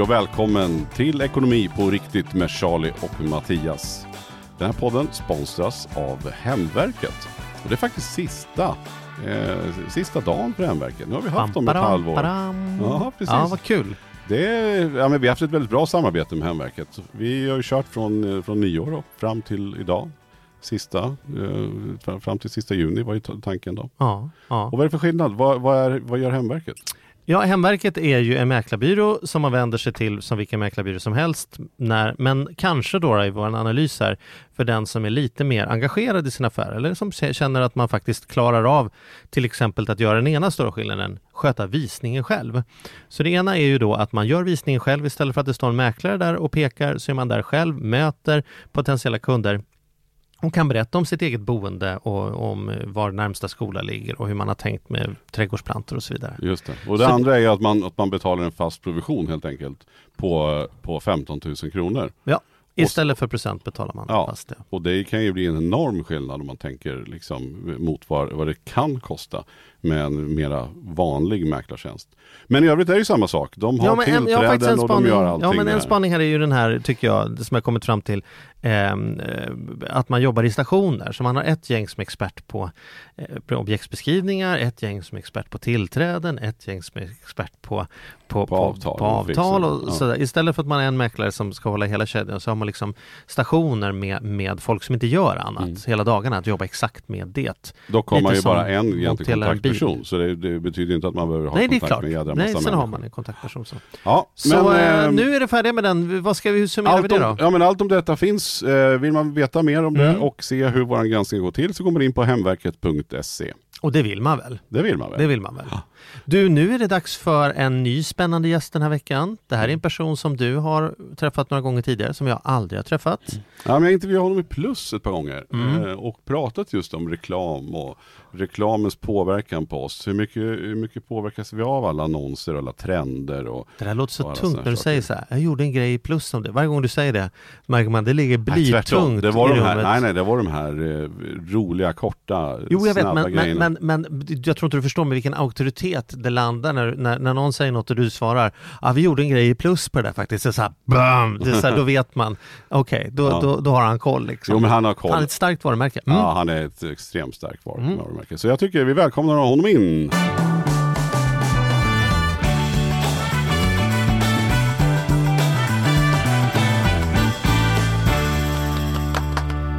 Hej och välkommen till Ekonomi på riktigt med Charlie och Mattias. Den här podden sponsras av Hemverket. Och det är faktiskt sista, eh, sista dagen för Hemverket. Nu har vi haft dem ett halvår. Ja, precis. Ja, vad kul. Det är, ja, men vi har haft ett väldigt bra samarbete med Hemverket. Vi har ju kört från, eh, från nyår och fram till idag. Sista, eh, fram- till sista juni var ju ta- tanken då. Ja, ja. Och vad är det för skillnad? Vad, vad, är, vad gör Hemverket? Ja, Hemverket är ju en mäklarbyrå som man vänder sig till som vilken mäklarbyrå som helst. När, men kanske då i vår analys här för den som är lite mer engagerad i sin affär eller som känner att man faktiskt klarar av till exempel att göra den ena stora skillnaden, sköta visningen själv. Så det ena är ju då att man gör visningen själv istället för att det står en mäklare där och pekar så är man där själv, möter potentiella kunder och kan berätta om sitt eget boende och om eh, var närmsta skola ligger och hur man har tänkt med trädgårdsplantor och så vidare. Just det. Och det Så- andra är ju att man, att man betalar en fast provision helt enkelt på, på 15 000 kronor. Ja, istället för procent betalar man Ja. fast det. Och det kan ju bli en enorm skillnad om man tänker liksom mot vad, vad det kan kosta med en mera vanlig mäklartjänst. Men i övrigt är det ju samma sak. De har Ja, men en, jag har tillträden och de gör allting ja, men en spaning här är ju den här, tycker jag, det som jag kommit fram till, ehm, eh, att man jobbar i stationer. Så man har ett gäng som är expert på eh, på objektsbeskrivningar, ett gäng som är expert på tillträden, ett gäng som är expert på, på, På avtal på och avtal och ja. sådär. Istället för att man är en mäklare som ska hålla hela kedjan så har man liksom stationer med, med folk som inte gör annat Mm. hela dagarna, att jobba exakt med det. Dock har lite man ju bara en en bil. Kontaktperson. Så det, det betyder inte att man behöver ha Nej, det är kontakt klart. med jädra Nej, massa sen har människor. man en kontaktperson. Så, Ja, så men, ehm, nu är det färdigt med den. Vad ska vi, hur summerar vi Allt det då? om, ja, men allt om detta finns. Eh, vill man veta mer om det Mm. och se hur vår granskning går till så går man in på hemverket.se. Och det vill man väl? Det vill man väl? Det vill man väl? Du, nu är det dags för en ny spännande gäst den här veckan. Det här är en person som du har träffat några gånger tidigare, som jag aldrig har träffat. Ja, men jag intervjuade honom i Plus ett par gånger Mm. eh, och pratat just om reklam och reklamens påverkan på oss. Hur mycket, hur mycket påverkas vi av alla annonser och alla trender? Och, Det där låter så Ja, tungt när du säger så här. Jag gjorde en grej i plus om det. Varje gång du säger det märker man det ligger nej, blytungt det var i de här, rummet. nej, nej, det var de här eh, roliga, korta, Jo, jag vet, snabba men, men, grejerna. men, men jag tror inte du förstår med vilken auktoritet det landar när, när, när någon säger något och du svarar Ja, vi gjorde en grej i plus på det där faktiskt. Det är så här, bam! Det är så här, då vet man, okej, då, Ja. då, då har han koll. Liksom. Jo, men han har koll. Han är ett starkt varumärke. Mm. Ja, han är ett extremt starkt var- Mm. varumärke. Så jag tycker vi välkomnar honom in.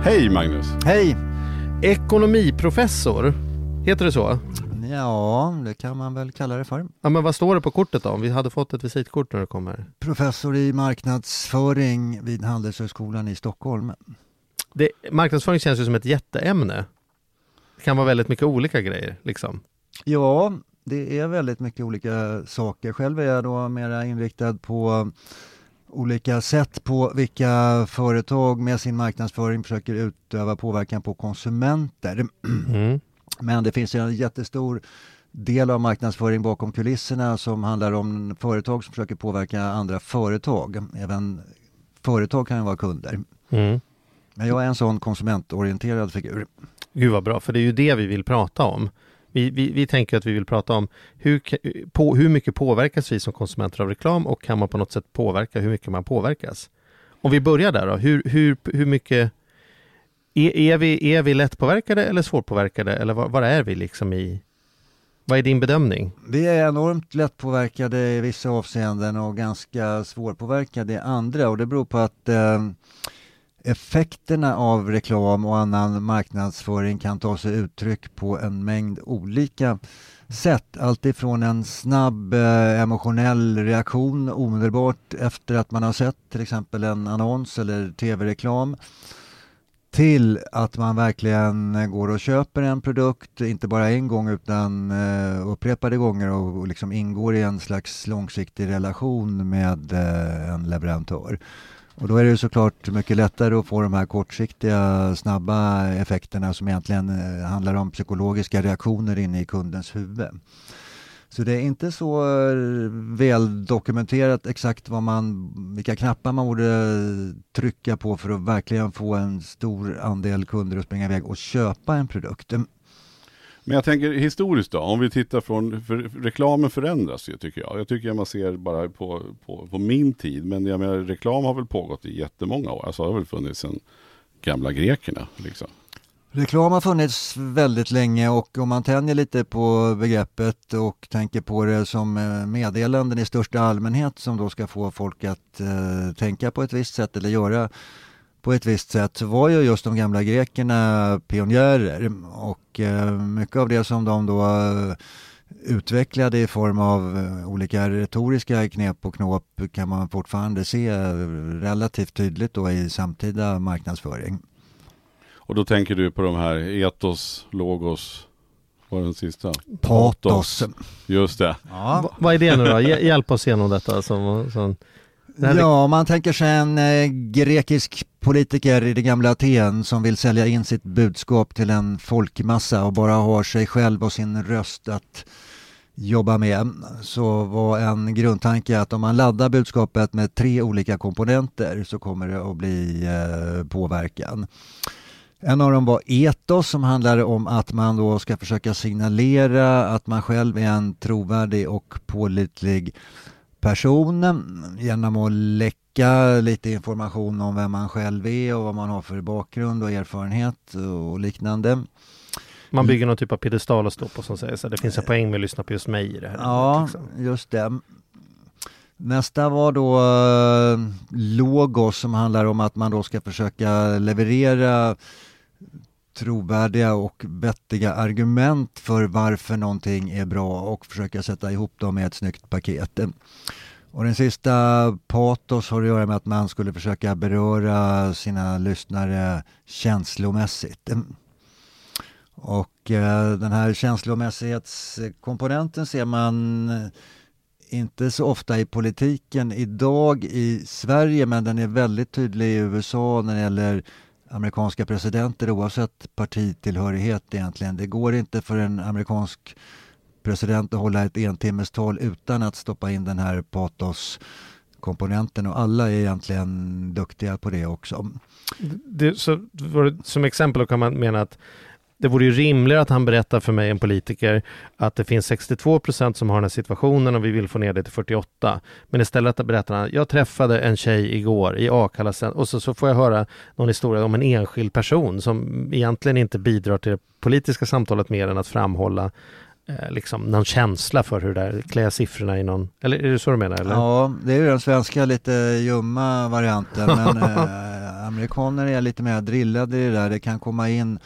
Hej Magnus! Hej! Ekonomiprofessor, heter det så? Ja, det kan man väl kalla det för. Ja, men vad står det på kortet då? Om vi hade fått ett visitkort när det kommer. Professor i marknadsföring vid Handelshögskolan i Stockholm. Det, marknadsföring känns ju som ett jätteämne. Det kan vara väldigt mycket olika grejer. Liksom. Ja, det är väldigt mycket olika saker. Själv är jag då mera inriktad på olika sätt på vilka företag med sin marknadsföring försöker utöva påverkan på konsumenter. Mm. Men det finns en jättestor del av marknadsföring bakom kulisserna som handlar om företag som försöker påverka andra företag. Även företag kan ju vara kunder. Mm. Men jag är en sån konsumentorienterad figur. Gud vad bra, för det är ju det vi vill prata om. Vi, vi, vi tänker att vi vill prata om hur, på, hur mycket påverkas vi som konsumenter av reklam och kan man på något sätt påverka hur mycket man påverkas? Om vi börjar där då, hur, hur, hur mycket är, är, vi, är vi lättpåverkade eller svårpåverkade eller var, var är vi liksom i vad är din bedömning? Vi är enormt lättpåverkade i vissa avseenden och ganska svårpåverkade i andra och det beror på att eh, effekterna av reklam och annan marknadsföring kan ta sig uttryck på en mängd olika sätt. Alltifrån en snabb eh, emotionell reaktion omedelbart efter att man har sett till exempel en annons eller tv-reklam till att man verkligen eh, går och köper en produkt, inte bara en gång utan eh, upprepade gånger och, och liksom ingår i en slags långsiktig relation med eh, en leverantör. Och då är det såklart mycket lättare att få de här kortsiktiga snabba effekterna som egentligen eh, handlar om psykologiska reaktioner inne i kundens huvud. Så det är inte så eh, väl dokumenterat exakt vad man, vilka knappar man borde trycka på för att verkligen få en stor andel kunder att springa iväg och köpa en produkt. Mm. Men jag tänker historiskt då, om vi tittar från, för reklamen förändras ju tycker jag. Jag tycker man ser bara på, på, på min tid, men jag menar, reklam har väl pågått i jättemånga år. Alltså det har väl funnits sedan gamla grekerna. Liksom. Reklam har funnits väldigt länge och om man tänjer lite på begreppet och tänker på det som eh, meddelanden i största allmänhet som då ska få folk att eh, tänka på ett visst sätt eller göra på ett visst sätt så var ju just de gamla grekerna pionjärer och eh, mycket av det som de då eh, utvecklade i form av eh, olika retoriska knep och knåp kan man fortfarande se eh, relativt tydligt då i samtida marknadsföring. Och då tänker du på de här etos, logos, vad var den sista? Patos. Just det. Ja. vad är det nu då? Hjälp oss igenom detta. Som, som... Ja, man tänker sig en eh, grekisk politiker i det gamla Aten som vill sälja in sitt budskap till en folkmassa och bara har sig själv och sin röst att jobba med så var en grundtanke att om man laddar budskapet med tre olika komponenter så kommer det att bli eh, påverkan. En av dem var etos som handlade om att man då ska försöka signalera att man själv är en trovärdig och pålitlig person genom att läcka lite information om vem man själv är och vad man har för bakgrund och erfarenhet och liknande. Man bygger någon typ av piedestal att stå på som säger så det finns en poäng med att lyssna på just mig i det här. Ja, liksom. just det. Nästa var då eh, logos som handlar om att man då ska försöka leverera trovärdiga och vettiga argument för varför någonting är bra och försöka sätta ihop dem i ett snyggt paket. Och den sista, patos, har att göra med att man skulle försöka beröra sina lyssnare känslomässigt. Och eh, den här känslomässighetskomponenten ser man inte så ofta i politiken idag i Sverige men den är väldigt tydlig i USA när det gäller amerikanska presidenter oavsett partitillhörighet egentligen. Det går inte för en amerikansk president att hålla ett entimmestal utan att stoppa in den här patoskomponenten och alla är egentligen duktiga på det också. Det, så, som exempel kan man mena att det vore ju rimligare att han berättar för mig, en politiker, att det finns 62 procent som har den här situationen och vi vill få ner det till 48. Men istället berättar han, jag träffade en tjej igår i Akalla och så, så får jag höra någon historia om en enskild person som egentligen inte bidrar till det politiska samtalet mer än att framhålla eh, liksom någon känsla för hur det är, klä siffrorna i någon, eller är det så du menar? Eller? Ja, det är ju den svenska lite ljumma varianten, men eh, amerikaner är lite mer drillade i det där. Det kan komma in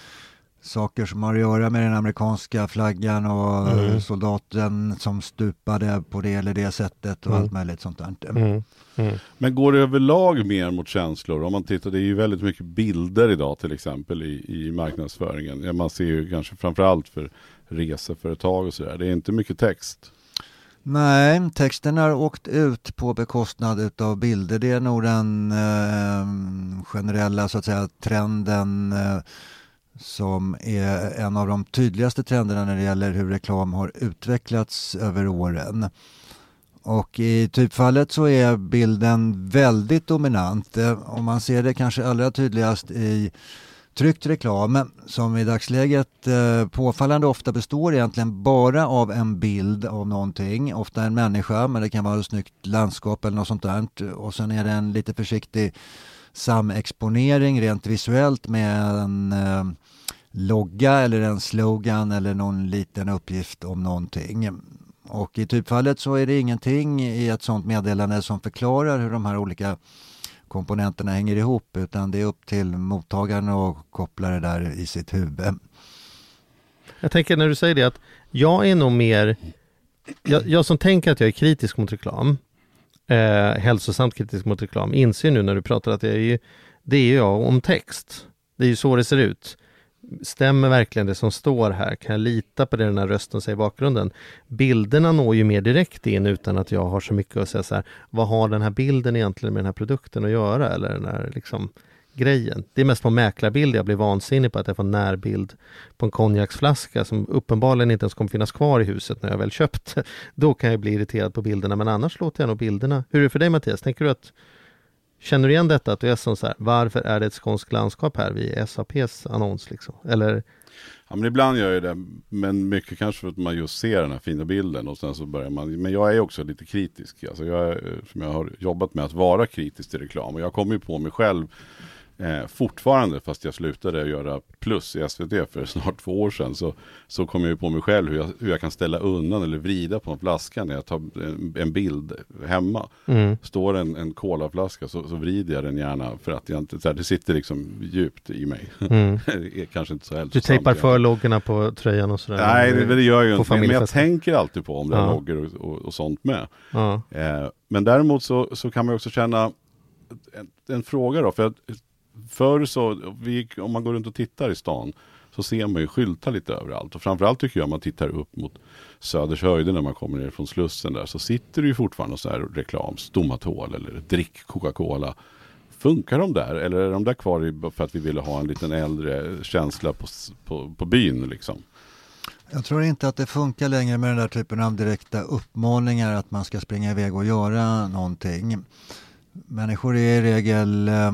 saker som har att göra med den amerikanska flaggan och mm. soldaten som stupade på det eller det sättet och mm. allt möjligt sånt där. Mm. mm. Men går det överlag mer mot känslor? Om man tittar, det är ju väldigt mycket bilder idag till exempel i, i marknadsföringen. Man ser ju kanske framförallt för reseföretag och sådär. Det är inte mycket text. Nej, texten har åkt ut på bekostnad av bilder. Det är nog den eh, generella så att säga trenden eh, som är en av de tydligaste trenderna när det gäller hur reklam har utvecklats över åren. Och i typfallet så är bilden väldigt dominant. Om man ser det kanske allra tydligast i tryckt reklam som i dagsläget eh, påfallande ofta består egentligen bara av en bild av någonting. Ofta en människa men det kan vara ett snyggt landskap eller något sånt där. Och sen är det en lite försiktig samexponering rent visuellt med en eh, logga eller en slogan eller någon liten uppgift om någonting. Och i typfallet så är det ingenting i ett sådant meddelande som förklarar hur de här olika komponenterna hänger ihop utan det är upp till mottagaren att koppla det där i sitt huvud. Jag tänker när du säger det att jag är nog mer, jag, jag som tänker att jag är kritisk mot reklam, eh, hälsosamt kritisk mot reklam, inser nu när du pratar att det är, det är jag om text. Det är ju så det ser ut. Stämmer verkligen det som står här? Kan jag lita på det den här rösten säger i bakgrunden? Bilderna når ju mer direkt in utan att jag har så mycket att säga så här, vad har den här bilden egentligen med den här produkten att göra? Eller den här liksom grejen. Det är mest på mäklarbild jag blir vansinnig på att jag får närbild på en konjaksflaska som uppenbarligen inte ens kommer finnas kvar i huset när jag väl köpt. Då kan jag bli irriterad på bilderna men annars låter jag nog bilderna. Hur är det för dig Mattias? Tänker du att Känner du igen detta? Att du är som så här, varför är det ett skånskt landskap här vid SAPs annons? Liksom? Eller? Ja, men ibland gör jag det, men mycket kanske för att man just ser den här fina bilden och sen så börjar man. Men jag är också lite kritisk. Alltså jag, eh, som jag har jobbat med att vara kritisk till reklam och jag kommer ju på mig själv Eh, fortfarande, fast jag slutade göra plus i SVT för snart två år sedan, så, så kom jag ju på mig själv hur jag, hur jag kan ställa undan eller vrida på en flaska när jag tar en, en bild hemma. Mm. Står en, en colaflaska så, så vrider jag den gärna för att jag inte, så här, det sitter liksom djupt i mig. Mm. kanske inte så hälsosamt. Du tejpar för loggorna på tröjan och sådär? Nej, det, det gör jag ju inte. Men jag tänker alltid på om det är ja. loggor och, och, och, sånt med. Ja. Eh, men däremot så, så kan man också känna en, en fråga då, för att förr så, vi, om man går runt och tittar i stan så ser man ju skyltar lite överallt. Och framförallt tycker jag om man tittar upp mot Söders höjder när man kommer ner från Slussen där så sitter det ju fortfarande så här reklam, Stomatol eller drick Coca-Cola. Funkar de där eller är de där kvar för att vi ville ha en liten äldre känsla på, på, på byn liksom? Jag tror inte att det funkar längre med den där typen av direkta uppmaningar att man ska springa iväg och göra någonting. Människor är i regel eh,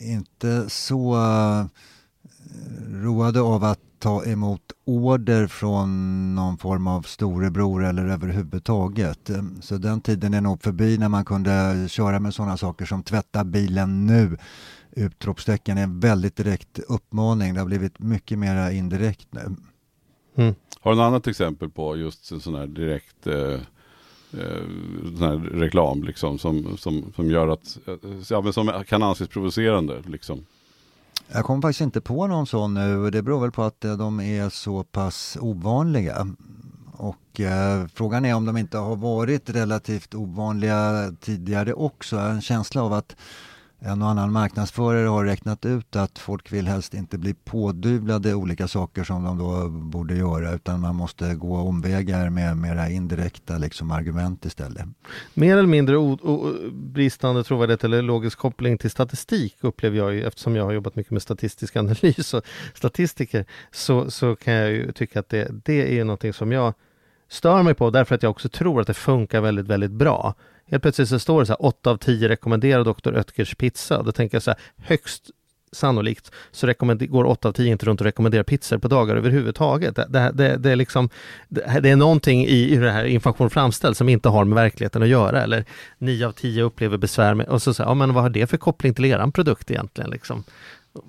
inte så eh, roade av att ta emot order från någon form av storebror eller överhuvudtaget. Så den tiden är nog förbi när man kunde köra med sådana saker som tvätta bilen nu. Utropstecken är en väldigt direkt uppmaning. Det har blivit mycket mer indirekt nu. Mm. Har du något annat exempel på just en sån här direkt eh eh, sån här reklam liksom, som, som, som gör att, eh, ja, men som kan anses provocerande. Liksom. Jag kommer faktiskt inte på någon sån nu. Det beror väl på att eh, de är så pass ovanliga. Och eh, frågan är om de inte har varit relativt ovanliga tidigare också. Jag har en känsla av att en och annan marknadsförare har räknat ut att folk vill helst inte bli pådyvlade olika saker som de då borde göra utan man måste gå omvägar med mera indirekta liksom, argument istället. Mer eller mindre bristande trovärdighet eller logisk koppling till statistik upplever jag ju eftersom jag har jobbat mycket med statistisk analys och statistiker så, så kan jag ju tycka att det, det är någonting som jag stör mig på därför att jag också tror att det funkar väldigt, väldigt bra. Helt plötsligt så står det så här 8 av 10 rekommenderar Dr. Oetkers pizza. Då tänker jag så här, högst sannolikt så går 8 av 10 inte runt och rekommenderar pizzor på dagar överhuvudtaget. Det, det, det, det är liksom, det, det, är någonting i, hur det här information framställs som inte har med verkligheten att göra. Eller 9 av 10 upplever besvär med, och så säger ja men vad har det för koppling till eran produkt egentligen? Liksom?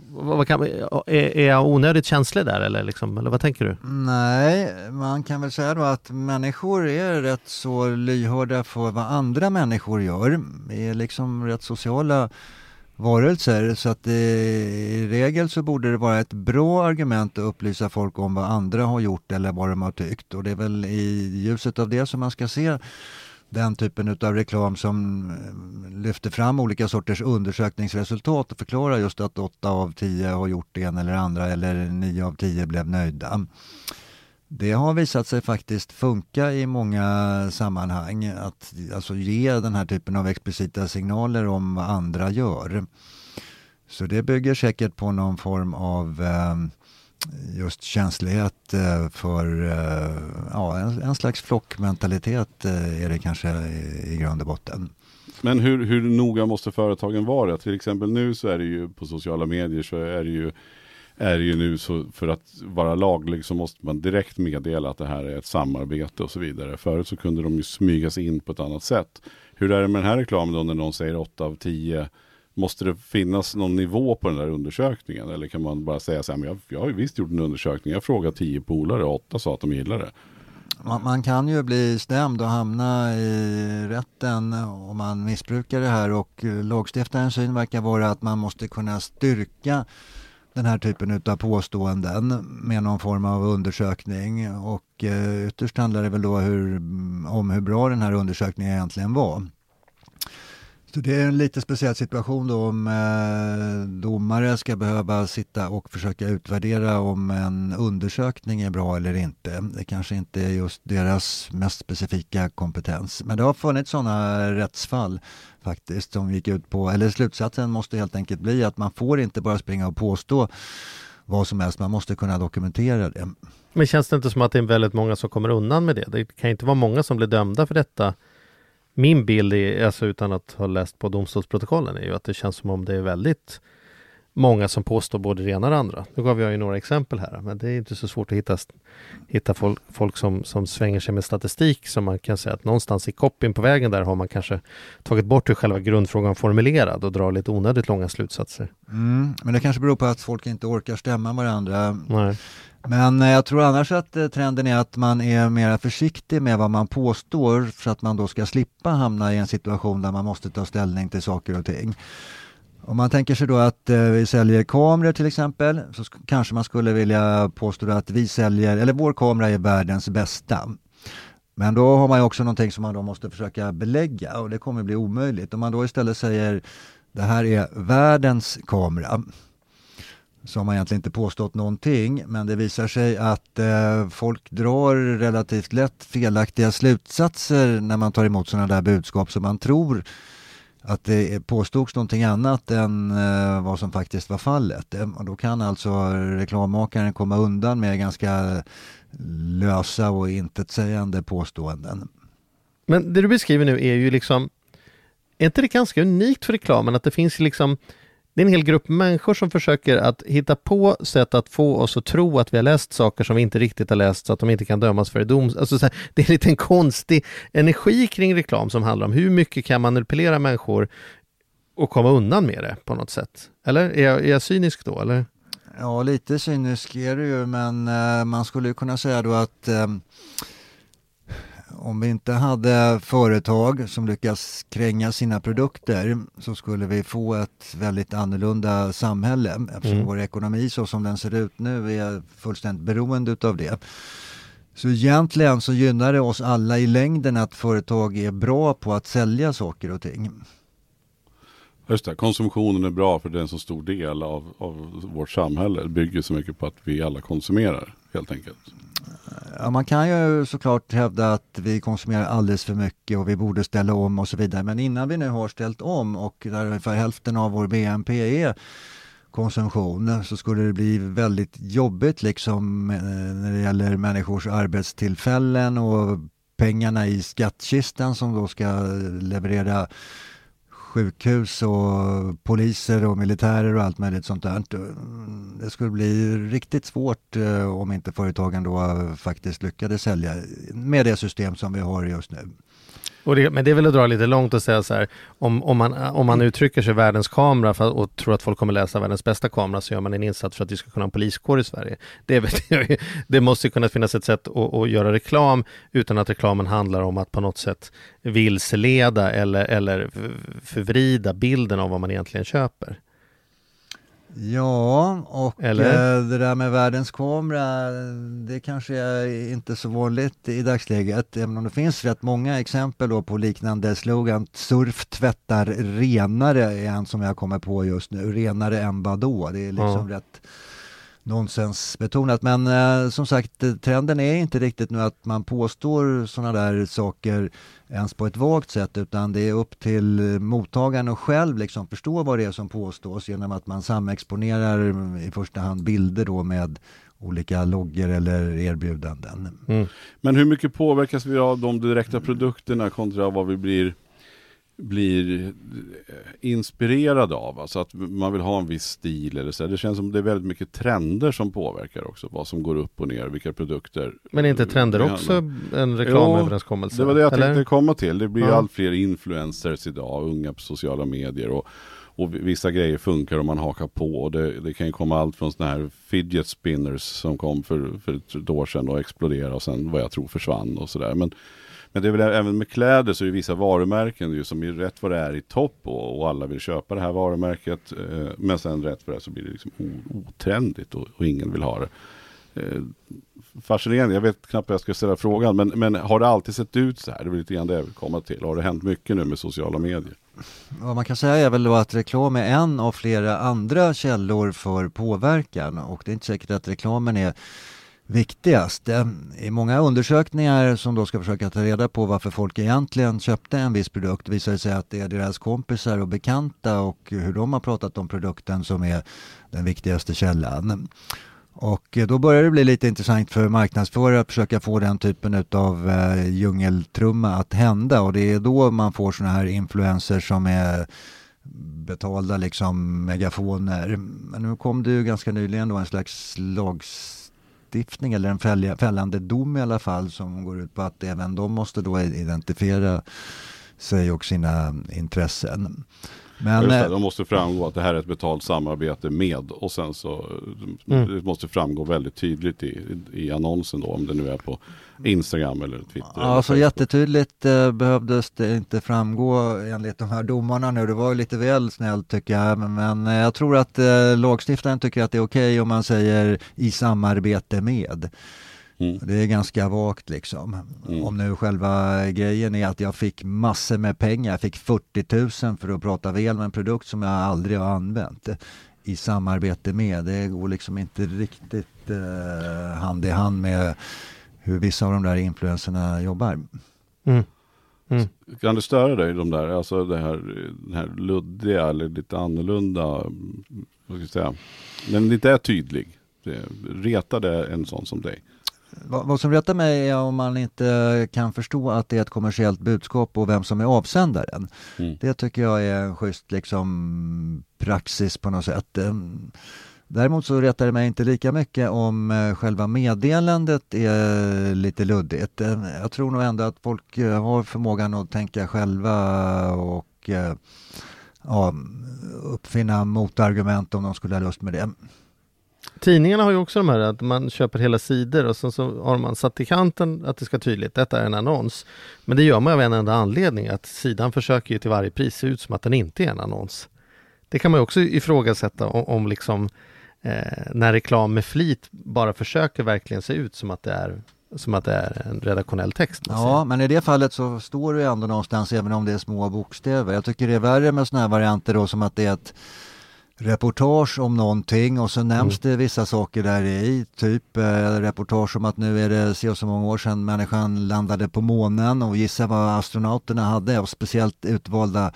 Vad kan, är, är jag onödigt känslig där eller, liksom, eller vad tänker du? Nej, man kan väl säga då att människor är rätt så lyhörda för vad andra människor gör. Vi är liksom rätt sociala varelser så att det, i regel så borde det vara ett bra argument att upplysa folk om vad andra har gjort eller vad de har tyckt och det är väl i ljuset av det som man ska se den typen av reklam som eh, lyfter fram olika sorters undersökningsresultat och förklarar just att 8 av 10 har gjort det ena eller andra eller 9 av 10 blev nöjda. Det har visat sig faktiskt funka i många sammanhang att alltså ge den här typen av explicita signaler om vad andra gör. Så det bygger säkert på någon form av eh, just känslighet eh, för eh, ja, en, en slags flockmentalitet eh, är det kanske i grund och botten. Men hur, hur noga måste företagen vara? Till exempel nu så är det ju på sociala medier så är det ju är det ju nu så för att vara laglig så måste man direkt meddela att det här är ett samarbete och så vidare. Förut så kunde de ju smyga sig in på ett annat sätt. Hur är det med den här reklamen då när någon säger 8 av 10 Måste det finnas någon nivå på den där undersökningen? Eller kan man bara säga så här, men jag, jag har ju visst gjort en undersökning. Jag frågade tio polare och åtta sa att de gillar det. Man, man, kan ju bli stämd och hamna i rätten om man missbrukar det här och eh, lagstiftarens syn verkar vara att man måste kunna styrka den här typen av påståenden med någon form av undersökning och eh, ytterst handlar det väl då hur, om hur bra den här undersökningen egentligen var. Så det är en lite speciell situation då om eh, domare ska behöva sitta och försöka utvärdera om en undersökning är bra eller inte. Det kanske inte är just deras mest specifika kompetens. Men det har funnits sådana rättsfall faktiskt som gick ut på, eller slutsatsen måste helt enkelt bli att man får inte bara springa och påstå vad som helst, man måste kunna dokumentera det. Men känns det inte som att det är väldigt många som kommer undan med det? Det kan inte vara många som blir dömda för detta min bild, är, alltså utan att ha läst på domstolsprotokollen, är ju att det känns som om det är väldigt många som påstår både det ena och det andra. Nu gav jag ju några exempel här, men det är inte så svårt att hitta, hitta folk, folk som, som svänger sig med statistik som man kan säga att någonstans i copyn på vägen där har man kanske tagit bort hur själva grundfrågan formulerad och drar lite onödigt långa slutsatser. Mm, men det kanske beror på att folk inte orkar stämma varandra. Nej. Men eh, jag tror annars att eh, trenden är att man är mer försiktig med vad man påstår för att man då ska slippa hamna i en situation där man måste ta ställning till saker och ting. Om man tänker sig då att eh, vi säljer kameror till exempel så kanske man skulle vilja påstå att vi säljer, eller vår kamera är världens bästa. Men då har man ju också någonting som man då måste försöka belägga och det kommer bli omöjligt. Om man då istället säger det här är världens kamera så har man egentligen inte påstått någonting men det visar sig att eh, folk drar relativt lätt felaktiga slutsatser när man tar emot sådana där budskap som man tror att det påstods någonting annat än eh, vad som faktiskt var fallet. Eh, då kan alltså reklammakaren komma undan med ganska lösa och intetsägande påståenden. Men det du beskriver nu är ju liksom, är inte det ganska unikt för reklamen att det finns liksom det är en hel grupp människor som försöker att hitta på sätt att få oss att tro att vi har läst saker som vi inte riktigt har läst så att de inte kan dömas för dom. Alltså här, det är en liten konstig energi kring reklam som handlar om hur mycket kan manipulera människor och komma undan med det på något sätt. Eller är jag, är jag cynisk då? Eller? Ja, lite cynisk är du ju, men eh, man skulle kunna säga då att eh, om vi inte hade företag som lyckas kränga sina produkter så skulle vi få ett väldigt annorlunda samhälle eftersom mm. vår ekonomi så som den ser ut nu är fullständigt beroende utav det. Så egentligen så gynnar det oss alla i längden att företag är bra på att sälja saker och ting. Just det, konsumtionen är bra för det är så stor del av, av vårt samhälle. Det bygger så mycket på att vi alla konsumerar helt enkelt. Ja, man kan ju såklart hävda att vi konsumerar alldeles för mycket och vi borde ställa om och så vidare. Men innan vi nu har ställt om och där ungefär hälften av vår BNP är konsumtion så skulle det bli väldigt jobbigt liksom eh, när det gäller människors arbetstillfällen och pengarna i skattkistan som då ska leverera sjukhus och poliser och militärer och allt möjligt sånt där. Det skulle bli riktigt svårt eh, om inte företagen då faktiskt lyckades sälja med det system som vi har just nu. Det, men det är väl att dra lite långt att säga så här, om, om, man, om man uttrycker sig världens kamera för, och tror att folk kommer läsa världens bästa kamera så gör man en insats för att vi ska kunna ha en poliskår i Sverige. Det, väl, det måste kunna finnas ett sätt att, att, göra reklam utan att reklamen handlar om att på något sätt vilseleda eller, eller förvrida bilden av vad man egentligen köper. Ja, och Eller? Eh, det där med världens kamera, det kanske är inte så vanligt i dagsläget, även om det finns rätt många exempel då på liknande slogan. Surf tvättar renare är en som jag kommer på just nu. Renare än vadå? Det är liksom ja. rätt nonsensbetonat. Men eh, som sagt, trenden är inte riktigt nu att man påstår sådana där saker ens på ett vagt sätt utan det är upp till mottagaren att själv liksom förstå vad det är som påstås genom att man samexponerar i första hand bilder då med olika loggor eller erbjudanden. Mm. Men hur mycket påverkas vi av de direkta produkterna kontra vad vi blir blir eh, inspirerad av. Alltså att man vill ha en viss stil eller så. Det känns som det är väldigt mycket trender som påverkar också. Vad som går upp och ner, vilka produkter. Men är inte trender också en reklamöverenskommelse? Jo, det var det jag eller? tänkte komma till. Det blir ja. allt fler influencers idag, unga på sociala medier. Och, och vissa grejer funkar om man hakar på. Och det, det kan ju komma allt från sådana här fidget spinners som kom för, för ett år sedan och exploderade och sen vad jag tror försvann och sådär. Men men det är väl även med kläder så är det vissa varumärken ju som är rätt vad det är i topp och, och alla vill köpa det här varumärket. Eh, men sen rätt vad det är så blir det liksom otrendigt och, och ingen vill ha det. Eh, fascinerande, jag vet knappt hur jag ska ställa frågan. Men, men har det alltid sett ut så här? Det är lite grann det jag vill komma till. Har det hänt mycket nu med sociala medier? Vad man kan säga är väl då att reklam är en av flera andra källor för påverkan och det är inte säkert att reklamen är viktigast. I många undersökningar som då ska försöka ta reda på varför folk egentligen köpte en viss produkt visar det sig att det är deras kompisar och bekanta och hur de har pratat om produkten som är den viktigaste källan. Och då börjar det bli lite intressant för marknadsförare att försöka få den typen av eh, djungeltrumma att hända och det är då man får sådana här influencers som är betalda liksom megafoner. Men nu kom det ju ganska nyligen då en slags lagstiftning eller en fällande dom i alla fall som går ut på att även de måste då identifiera sig och sina intressen. Men, det, de måste framgå att det här är ett betalt samarbete med och sen så mm. det måste framgå väldigt tydligt i, i annonsen då om det nu är på Instagram eller Twitter. Ja, eller så jättetydligt eh, behövdes det inte framgå enligt de här domarna nu. Det var lite väl snällt tycker jag. Men, men eh, jag tror att eh, lagstiftaren tycker att det är okej okay om man säger i samarbete med. Mm. Det är ganska vagt liksom. Mm. Om nu själva grejen är att jag fick massor med pengar. Jag fick 40 000 för att prata väl med en produkt som jag aldrig har använt i samarbete med. Det går liksom inte riktigt eh, hand i hand med hur vissa av de där influenserna jobbar. Mm. Mm. Kan det störa dig, de där, alltså det här, den här luddiga eller lite annorlunda, vad ska jag säga, den inte är tydlig? Det, retar det en sån som dig? Vad som rättar mig är om man inte kan förstå att det är ett kommersiellt budskap och vem som är avsändaren. Mm. Det tycker jag är en schysst liksom, praxis på något sätt. Ehm, däremot så retar det mig inte lika mycket om eh, själva meddelandet är lite luddigt. Ehm, jag tror nog ändå att folk eh, har förmågan att tänka själva och eh, ja, uppfinna motargument om de skulle ha lust med det. Tidningarna har ju också de här att man köper hela sidor och sen så har man satt i kanten att det ska tydligt, detta är en annons. Men det gör man av en enda anledning, att sidan försöker ju till varje pris se ut som att den inte är en annons. Det kan man också ifrågasätta om, om liksom eh, när reklam med flit bara försöker verkligen se ut som att det är som att det är en redaktionell text. Ja, men i det fallet så står det ändå någonstans även om det är små bokstäver. Jag tycker det är värre med sådana här varianter då som att det är ett reportage om någonting och så nämns mm. det vissa saker där i, typ eh, reportage om att nu är det så och så många år sedan människan landade på månen och gissa vad astronauterna hade och speciellt utvalda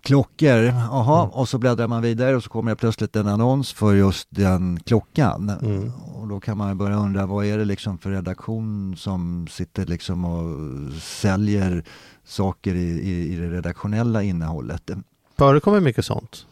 klockor. Jaha, mm. och så bläddrar man vidare och så kommer det plötsligt en annons för just den klockan. Mm. Och då kan man börja undra vad är det liksom för redaktion som sitter liksom och säljer saker i, i, i det redaktionella innehållet. Förekommer mycket sånt?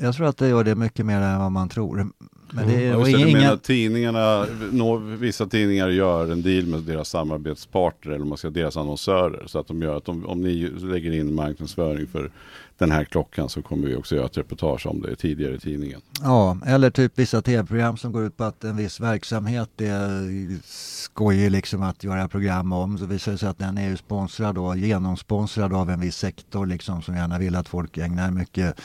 Jag tror att det gör det mycket mer än vad man tror. Men det är, mm. inga... menar, tidningarna, nå, vissa tidningar gör en deal med deras samarbetspartner eller man ska deras annonsörer. Så att de gör att om, om ni lägger in marknadsföring för den här klockan så kommer vi också göra ett reportage om det tidigare i tidningen. Ja, eller typ vissa tv-program som går ut på att en viss verksamhet är skojig liksom att göra program om. Så visar det sig att den är ju sponsrad och genomsponsrad av en viss sektor liksom som gärna vill att folk ägnar mycket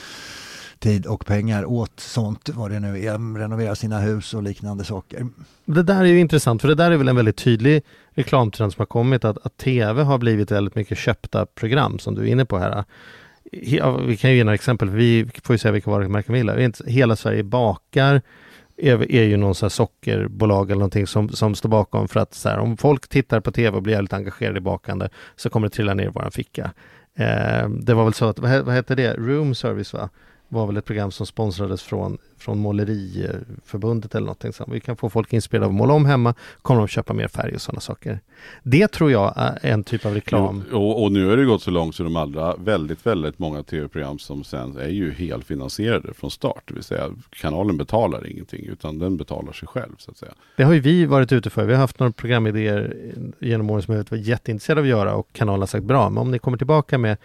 tid och pengar åt sånt, vad det nu är, renovera sina hus och liknande saker. Det där är ju intressant, för det där är väl en väldigt tydlig reklamtrend som har kommit, att, att tv har blivit väldigt mycket köpta program, som du är inne på här. Vi kan ju ge några exempel, vi får ju säga vilka varumärken vi gillar. Hela Sverige bakar, är, är ju någon sån sockerbolag eller någonting som, som står bakom för att så här, om folk tittar på tv och blir väldigt engagerade i bakande så kommer det trilla ner i våran ficka. Eh, det var väl så att, vad, vad hette det, Room Service va? Var väl ett program som sponsrades från, från Måleriförbundet eller någonting. Så vi kan få folk inspirerade av att måla om hemma, kommer de köpa mer färg och sådana saker. Det tror jag är en typ av reklam. Jo, och, och, nu har det gått så långt så de allra väldigt, väldigt många tv-program som sen är ju helfinansierade från start. Det vill säga kanalen betalar ingenting utan den betalar sig själv så att säga. Det har ju vi varit ute för. Vi har haft några programidéer genom åren som vi varit jätteintresserade av att göra och kanalen har sagt bra. Men om ni kommer tillbaka med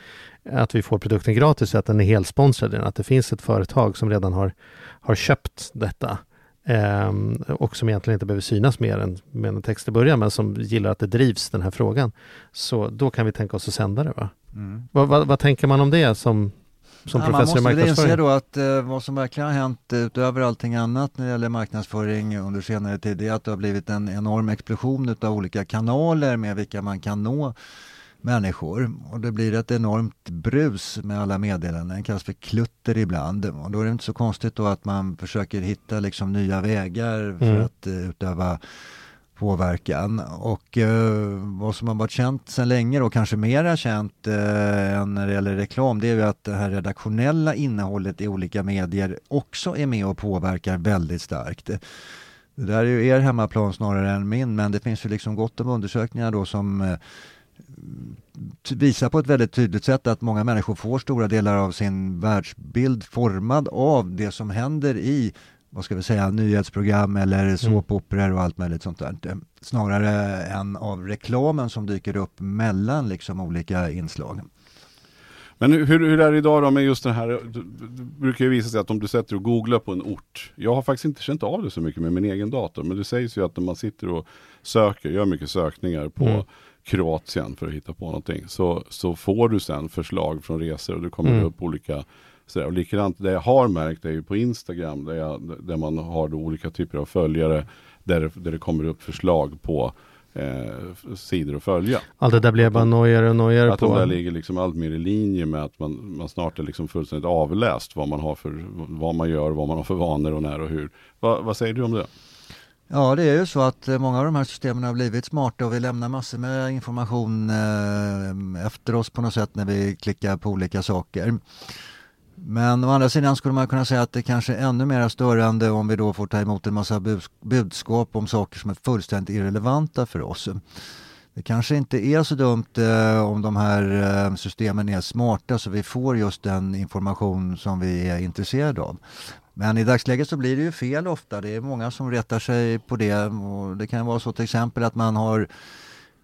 att vi får produkten gratis, att den är helt sponsrad, att det finns ett företag som redan har, har köpt detta eh, och som egentligen inte behöver synas mer än med en text i början, men som gillar att det drivs den här frågan. Så då kan vi tänka oss att sända det. Va? Mm. Vad, vad, vad tänker man om det som, som ja, professor i marknadsföring? Man måste inse då att eh, vad som verkligen har hänt utöver allting annat när det gäller marknadsföring under senare tid är att det har blivit en enorm explosion av olika kanaler med vilka man kan nå människor och det blir ett enormt brus med alla meddelanden, det kallas för klutter ibland och då är det inte så konstigt då att man försöker hitta liksom nya vägar för mm. att uh, utöva påverkan och uh, vad som har varit känt sedan länge och kanske mera känt uh, än när det gäller reklam det är ju att det här redaktionella innehållet i olika medier också är med och påverkar väldigt starkt. Det där är ju er hemmaplan snarare än min, men det finns ju liksom gott om undersökningar då som visar på ett väldigt tydligt sätt att många människor får stora delar av sin världsbild formad av det som händer i vad ska vi säga, nyhetsprogram eller mm. såpoperor och allt möjligt sånt där. Snarare än av reklamen som dyker upp mellan liksom olika inslag. Men hur, hur är det idag då med just det här, det brukar ju visa sig att om du sätter och googlar på en ort. Jag har faktiskt inte känt av det så mycket med min egen dator, men det sägs ju att när man sitter och söker, gör mycket sökningar på mm. Kroatien för att hitta på någonting, så, så får du sen förslag från resor och det kommer mm. upp olika sådär. Och likadant, det jag har märkt är ju på Instagram, där, jag, där man har olika typer av följare, där, där det kommer upp förslag på eh, sidor att följa. Allt det där blir bara nojigare och nojigare på. Att de där ligger liksom allt mer i linje med att man, man snart är liksom fullständigt avläst vad man har för, vad man gör, vad man har för vanor och när och hur. Va, vad säger du om det? Ja, det är ju så att eh, många av de här systemen har blivit smarta och vi lämnar massor med information eh, efter oss på något sätt när vi klickar på olika saker. Men å andra sidan skulle man kunna säga att det kanske är ännu mer störande om vi då får ta emot en massa budskap om saker som är fullständigt irrelevanta för oss. Det kanske inte är så dumt eh, om de här systemen är smarta så vi får just den information som vi är intresserade av. Men i dagsläget så blir det ju fel ofta. Det är många som retar sig på det. Och det kan vara så till exempel att man har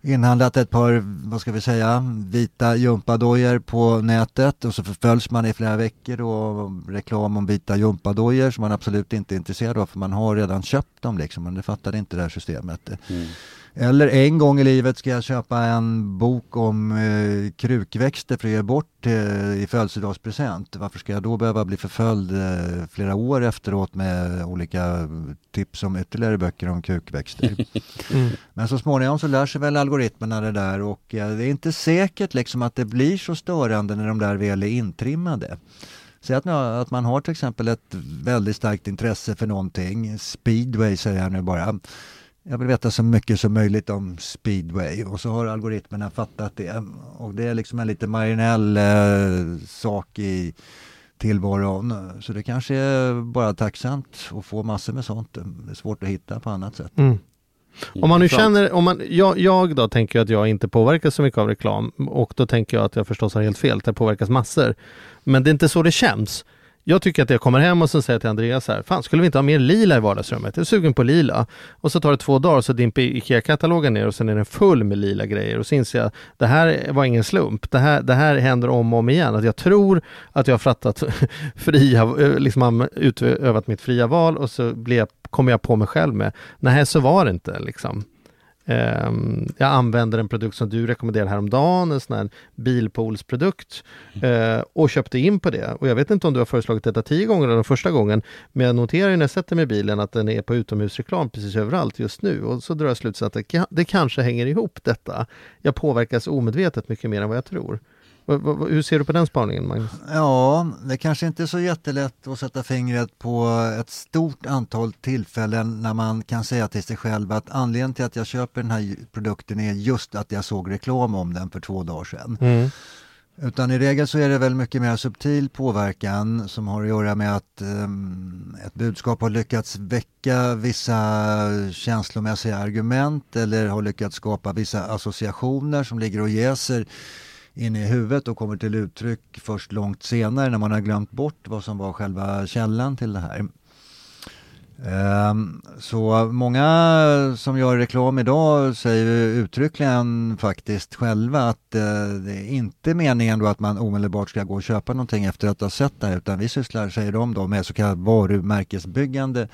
inhandlat ett par, vad ska vi säga, vita gympadojor på nätet och så förföljs man i flera veckor och reklam om vita gympadojor som man absolut inte är intresserad av för man har redan köpt dem liksom, men det fattade inte det här systemet. Mm. Eller en gång i livet ska jag köpa en bok om eh, krukväxter för att ge bort eh, i födelsedagspresent. Varför ska jag då behöva bli förföljd eh, flera år efteråt med olika tips om ytterligare böcker om krukväxter? Mm. Men så småningom så lär sig väl algoritmerna det där och eh, det är inte säkert liksom att det blir så störande när de där väl är intrimmade. Säg att, att man har till exempel ett väldigt starkt intresse för någonting, speedway säger jag nu bara jag vill veta så mycket som möjligt om speedway och så har algoritmerna fattat det. Och det är liksom en lite marginell eh, sak i tillvaron. Så det kanske är bara tacksamt att få massor med sånt. Det är svårt att hitta på annat sätt. Mm. Om man nu känner, om man, jag, jag då tänker att jag inte påverkas så mycket av reklam och då tänker jag att jag förstås har helt fel, att jag påverkas massor. Men det är inte så det känns. Jag tycker att jag kommer hem och så säger till Andreas här, fan skulle vi inte ha mer lila i vardagsrummet? Jag är sugen på lila. Och så tar det två dagar så dimper IKEA-katalogen ner och sen är den full med lila grejer och så inser jag, det här var ingen slump. Det här, det här händer om och om igen. Att jag tror att jag har frattat fria, liksom utövat mitt fria val och så blir jag, kommer jag på mig själv med, nej så var det inte liksom. Ehm, jag använder en produkt som du rekommenderade häromdagen, en sån här bilpoolsprodukt uh, och köpte in på det. Och jag vet inte om du har föreslagit detta tio gånger eller första gången, men jag noterar ju när jag sätter mig i bilen att den är på utomhusreklam precis överallt just nu och så drar jag slutsatsen att det, det kanske hänger ihop detta. Jag påverkas omedvetet mycket mer än vad jag tror. Hur ser du på den spaningen Magnus? Ja, det kanske inte är så jättelätt att sätta fingret på ett stort antal tillfällen när man kan säga till sig själv att anledningen till att jag köper den här produkten är just att jag såg reklam om den för två dagar sedan. Mm. Utan i regel så är det väl mycket mer subtil påverkan som har att göra med att um, ett budskap har lyckats väcka vissa känslomässiga argument eller har lyckats skapa vissa associationer som ligger och jäser inne i huvudet och kommer till uttryck först långt senare när man har glömt bort vad som var själva källan till det här. Ehm, så många som gör reklam idag säger uttryckligen faktiskt själva att eh, det är inte meningen då att man omedelbart ska gå och köpa någonting efter att ha sett det här utan vi sysslar, säger de då, med så kallat varumärkesbyggande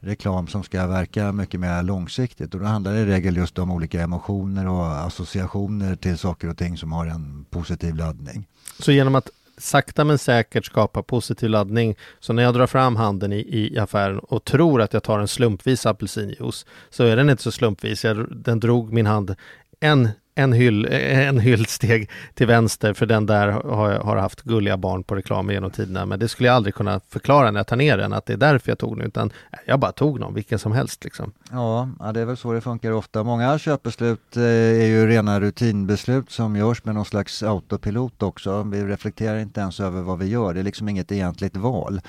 reklam som ska verka mycket mer långsiktigt och då handlar det i regel just om olika emotioner och associationer till saker och ting som har en positiv laddning. Så genom att sakta men säkert skapa positiv laddning. Så när jag drar fram handen i, i affären och tror att jag tar en slumpvis apelsinjuice så är den inte så slumpvis. Jag, den drog min hand en en, hyll, en hyllsteg till vänster för den där har, har haft gulliga barn på reklam genom tiderna. Men det skulle jag aldrig kunna förklara när jag tar ner den, att det är därför jag tog den, utan jag bara tog någon, vilken som helst. Liksom. Ja, det är väl så det funkar ofta. Många köpbeslut eh, är ju rena rutinbeslut som görs med någon slags autopilot också. Vi reflekterar inte ens över vad vi gör, det är liksom inget egentligt val.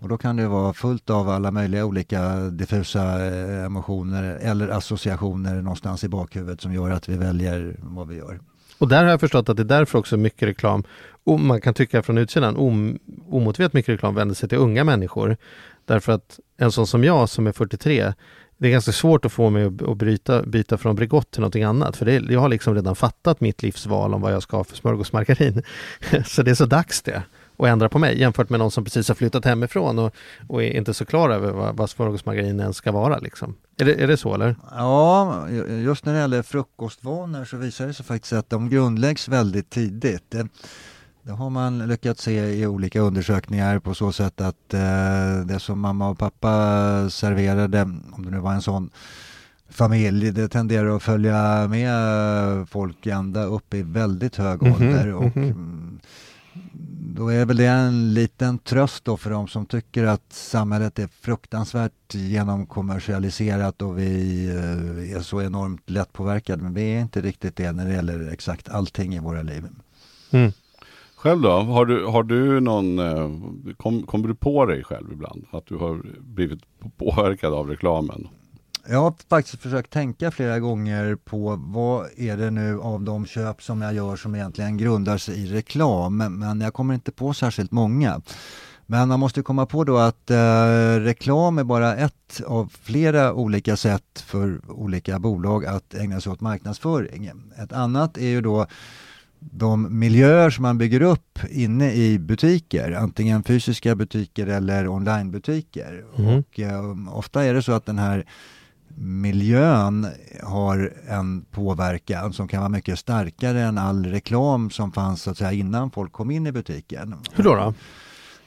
Och då kan det vara fullt av alla möjliga olika diffusa eh, emotioner eller associationer någonstans i bakhuvudet som gör att vi väljer vad vi gör. Och där har jag förstått att det är därför också mycket reklam, och man kan tycka från utsidan, om, omotiverat mycket reklam vänder sig till unga människor. Därför att en sån som jag som är 43, det är ganska svårt att få mig att bryta, byta från Bregott till någonting annat. För det, jag har liksom redan fattat mitt livsval om vad jag ska ha för smörgåsmargarin. så det är så dags det och ändra på mig jämfört med någon som precis har flyttat hemifrån och, och är inte så klar över vad, vad smörgåsmargarin ens ska vara. Liksom. Är, det, är det så eller? Ja, just när det gäller frukostvanor så visar det sig faktiskt att de grundläggs väldigt tidigt. Det, har man lyckats se i olika undersökningar på så sätt att eh, det som mamma och pappa serverade, om det nu var en sån familj, det tenderar att följa med folk ända upp i väldigt hög mm -hmm, ålder. Och, mm -hmm då är väl det en liten tröst då för de som tycker att samhället är fruktansvärt genomkommersialiserat och vi eh, är så enormt lättpåverkade. Men vi är inte riktigt det när det gäller exakt allting i våra liv. Mm. Själv då? Har du, har du någon, eh, kom, kommer du på dig själv ibland? Att du har blivit påverkad av reklamen? Jag har faktiskt försökt tänka flera gånger på vad är det nu av de köp som jag gör som egentligen grundar sig i reklam. Men jag kommer inte på särskilt många. Men man måste komma på då att eh, reklam är bara ett av flera olika sätt för olika bolag att ägna sig åt marknadsföring. Ett annat är ju då de miljöer som man bygger upp inne i butiker, antingen fysiska butiker eller onlinebutiker. Mm. Och, eh, ofta är det så att den här miljön har en påverkan som kan vara mycket starkare än all reklam som fanns så att säga, innan folk kom in i butiken. Hur då? då?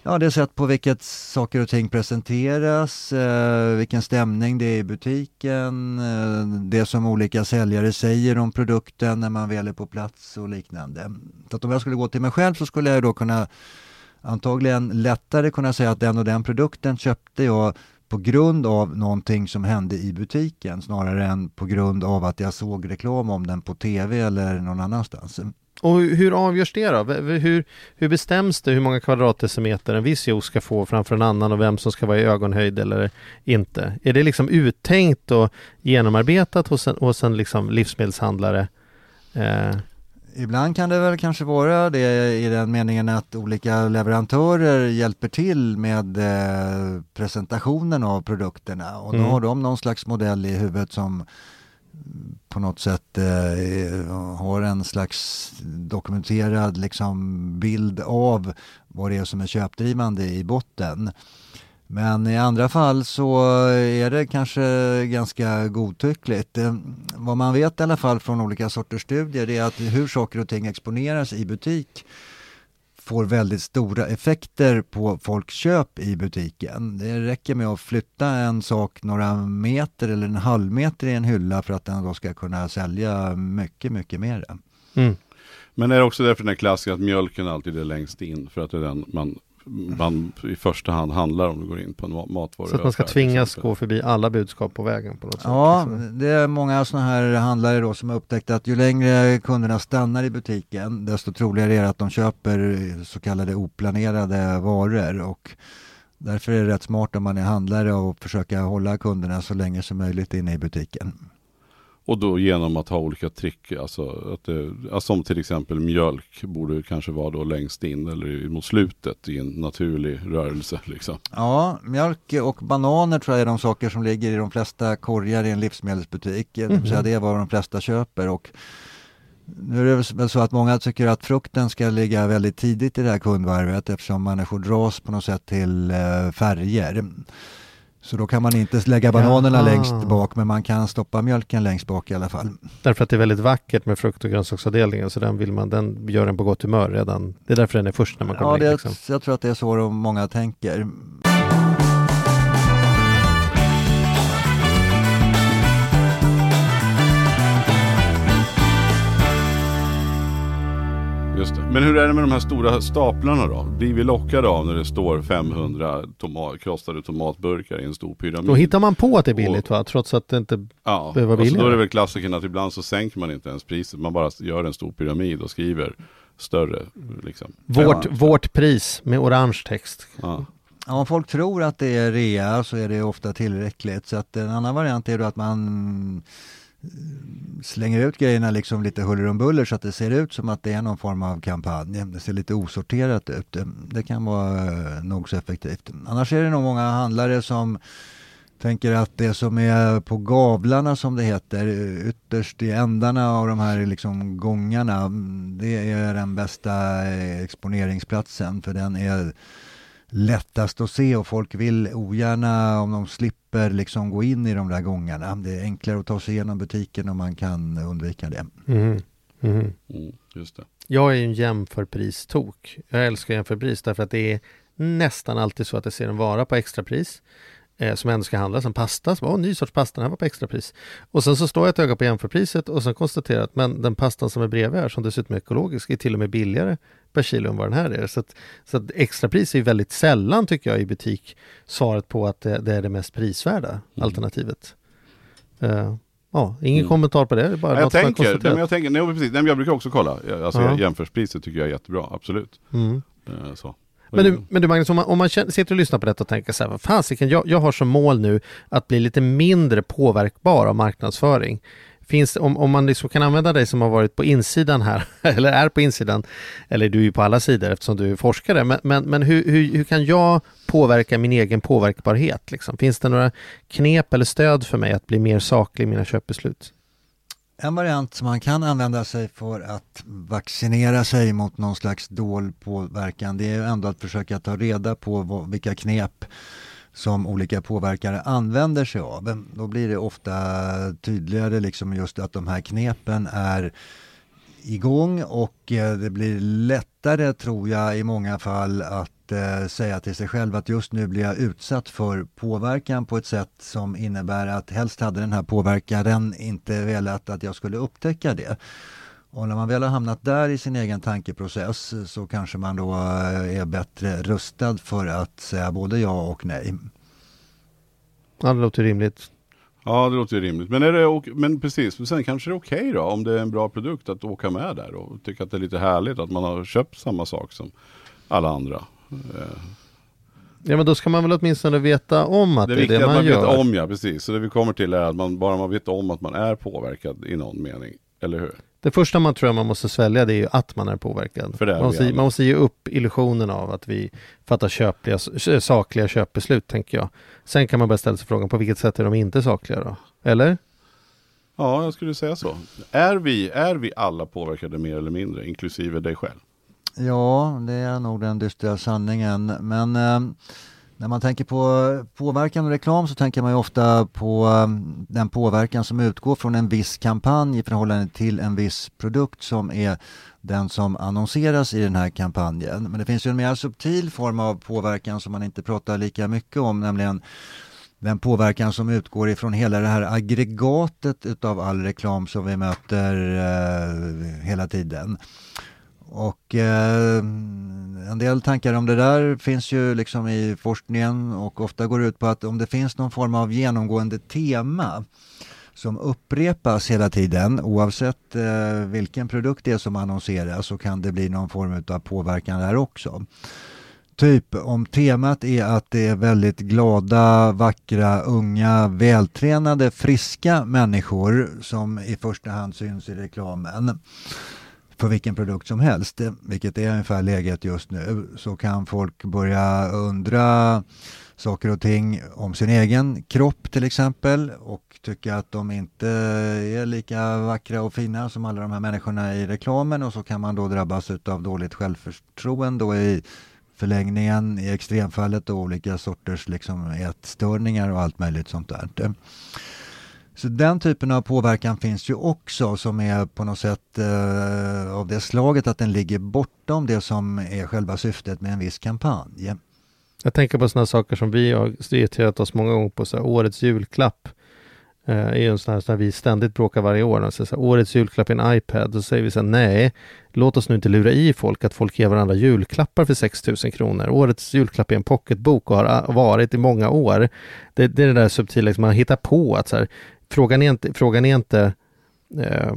Ja, det sätt på vilket saker och ting presenteras, eh, vilken stämning det är i butiken, eh, det som olika säljare säger om produkten när man väl är på plats och liknande. Så att om jag skulle gå till mig själv så skulle jag då kunna antagligen lättare kunna säga att den och den produkten köpte jag på grund av någonting som hände i butiken snarare än på grund av att jag såg reklam om den på tv eller någon annanstans. Och hur avgörs det då? Hur, hur bestäms det hur många kvadratdecimeter en viss juice ska få framför en annan och vem som ska vara i ögonhöjd eller inte? Är det liksom uttänkt och genomarbetat hos en, hos en liksom livsmedelshandlare? Eh, Ibland kan det väl kanske vara det i den meningen att olika leverantörer hjälper till med eh, presentationen av produkterna och då mm. har de någon slags modell i huvudet som på något sätt eh, har en slags dokumenterad liksom, bild av vad det är som är köpdrivande i botten. Men i andra fall så är det kanske ganska godtyckligt. Eh, vad man vet i alla fall från olika sorters studier är att hur saker och ting exponeras i butik får väldigt stora effekter på folks köp i butiken. Det räcker med att flytta en sak några meter eller en halv meter i en hylla för att den då ska kunna sälja mycket, mycket mer. Mm. Men är det också därför den här klassiken att mjölken alltid är längst in för att det är den man man i första hand handlar om du går in på en matvaru. Så att man ska tvingas gå förbi alla budskap på vägen på något sätt? Ja, det är många sådana här handlare då som har upptäckt att ju längre kunderna stannar i butiken desto troligare är det att de köper så kallade oplanerade varor och därför är det rätt smart om man är handlare och försöka hålla kunderna så länge som möjligt inne i butiken. Och då genom att ha olika trick, alltså, att det, alltså som till exempel mjölk borde kanske vara då längst in eller mot slutet i en naturlig rörelse. Liksom. Ja, mjölk och bananer tror jag är de saker som ligger i de flesta korgar i en livsmedelsbutik. Mm -hmm. Det är vad de flesta köper. Och nu är det väl så att många tycker att frukten ska ligga väldigt tidigt i det här kundvarvet eftersom människor dras på något sätt till eh, färger. Så då kan man inte lägga bananerna Jaha. längst bak men man kan stoppa mjölken längst bak i alla fall. Därför att det är väldigt vackert med frukt och grönsaksavdelningen så den, vill man, den gör en på gott humör redan. Det är därför den är först när man kommer ja, in. Liksom. jag tror att det är så många tänker. Men hur är det med de här stora staplarna då? Blir vi lockade av när det står 500 tomat, krossade tomatburkar i en stor pyramid? Då hittar man på att det är billigt va? Trots att det inte ja, behöver vara billigt. Då är det väl klassiken att ibland så sänker man inte ens priset. Man bara gör en stor pyramid och skriver större. Liksom. Vårt, vårt pris med orange text. Ja. Ja, om folk tror att det är rea så är det ofta tillräckligt. Så att en annan variant är då att man slänger ut grejerna liksom lite huller om buller så att det ser ut som att det är någon form av kampanj. Det ser lite osorterat ut. Det kan vara eh, nog så effektivt. Annars är det nog många handlare som tänker att det som är på gavlarna som det heter, ytterst i ändarna av de här liksom gångarna, mm, det är den bästa eh, exponeringsplatsen för den är lättast att se och folk vill ogärna om de slipper liksom gå in i de där gångarna. Det är enklare att ta sig igenom butiken om man kan undvika det. Mm. Mm. Mm, just det. Jag är ju en jämförpristok. Jag älskar jämförpris därför att det är nästan alltid så att jag ser en vara på extrapris eh, som ändå ska handlas, en pasta, så, Åh, ny sorts pasta, den här var på extrapris. Och sen så står jag ett öga på jämförpriset och sen konstaterar att men den pastan som är bredvid här, som dessutom är ekologisk, är till och med billigare per kilo än vad den här är. Så att, så att extrapris är väldigt sällan, tycker jag, i butik svaret på att det, det är det mest prisvärda mm. alternativet. Uh, Ja, ingen mm. kommentar på det. det bara jag, tänker, nej, men jag tänker, nej, precis, nej, jag brukar också kolla. Alltså, ja. Jämförspriset tycker jag är jättebra, absolut. Mm. Uh, så. Men du, men du Magnus, om man, om man sitter och lyssnar på detta och tänker så här, fasiken, jag, jag har som mål nu att bli lite mindre påverkbar av marknadsföring. Finns om, om man liksom kan använda dig som har varit på insidan här, eller är på insidan, eller du är ju på alla sidor eftersom du är forskare, men, men, men hur, hur, hur kan jag påverka min egen påverkbarhet? Liksom? Finns det några knep eller stöd för mig att bli mer saklig i mina köpbeslut? En variant som man kan använda sig för att vaccinera sig mot någon slags dold påverkan det är ändå att försöka ta reda på vad, vilka knep som olika påverkare använder sig av. Då blir det ofta tydligare liksom just att de här knepen är igång och eh, det blir lättare tror jag i många fall att eh, säga till sig själv att just nu blir jag utsatt för påverkan på ett sätt som innebär att helst hade den här påverkaren inte velat att jag skulle upptäcka det. Och när man väl har hamnat där i sin egen tankeprocess så kanske man då eh, är bättre rustad för att säga både ja och nej. Ja, det låter rimligt. Ja, det låter rimligt. Men, är det, men precis, men sen kanske det är okej okay då om det är en bra produkt att åka med där och tycka att det är lite härligt att man har köpt samma sak som alla andra. Eh. Ja men då ska man väl åtminstone veta om att det är det, det man, man gör. Det att man vet om ja, precis. Så det vi kommer till är att man bara man vet om att man är påverkad i någon mening. Eller hur? Det första man tror man måste svälja det är ju att man är påverkad. För det är man, måste, man måste ge upp illusionen av att vi fattar köpliga, sakliga köpbeslut, tänker jag. Sen kan man börja ställa sig frågan, på vilket sätt är de inte sakliga då? Eller? Ja, jag skulle säga så. Är vi, är vi alla påverkade mer eller mindre, inklusive dig själv? Ja, det är nog den dystra sanningen. Men eh, när man tänker på påverkan och reklam så tänker man ju ofta på um, den påverkan som utgår från en viss kampanj i förhållande till en viss produkt som är den som annonseras i den här kampanjen. Men det finns ju en mer subtil form av påverkan som man inte pratar lika mycket om, nämligen den påverkan som utgår ifrån hela det här aggregatet utav all reklam som vi möter eh, hela tiden. Och eh, en del tankar om det där finns ju liksom i forskningen och ofta går det ut på att om det finns någon form av genomgående tema som upprepas hela tiden oavsett eh, vilken produkt det är som annonseras så kan det bli någon form av påverkan där också. Typ om temat är att det är väldigt glada, vackra, unga, vältränade, friska människor som i första hand syns i reklamen för vilken produkt som helst, eh, vilket är ungefär läget just nu, så kan folk börja undra saker och ting om sin egen kropp till exempel och tycka att de inte är lika vackra och fina som alla de här människorna i reklamen och så kan man då drabbas av dåligt självförtroende och i förlängningen i extremfallet och olika sorters liksom ätstörningar och allt möjligt sånt där. Så den typen av påverkan finns ju också som är på något sätt eh, av det slaget att den ligger bortom det som är själva syftet med en viss kampanj. Jag tänker på sådana saker som vi har irriterat oss många gånger på, så här, årets julklapp. Eh, är ju en sån här, som vi ständigt bråkar varje år. Alltså, så här, årets julklapp är en iPad. Då säger vi så här, nej, låt oss nu inte lura i folk att folk ger varandra julklappar för 6 000 kronor. Årets julklapp är en pocketbok och har varit i många år. Det, det är det där subtila, liksom, man hittar på att så här, frågan är inte, frågan är inte eh,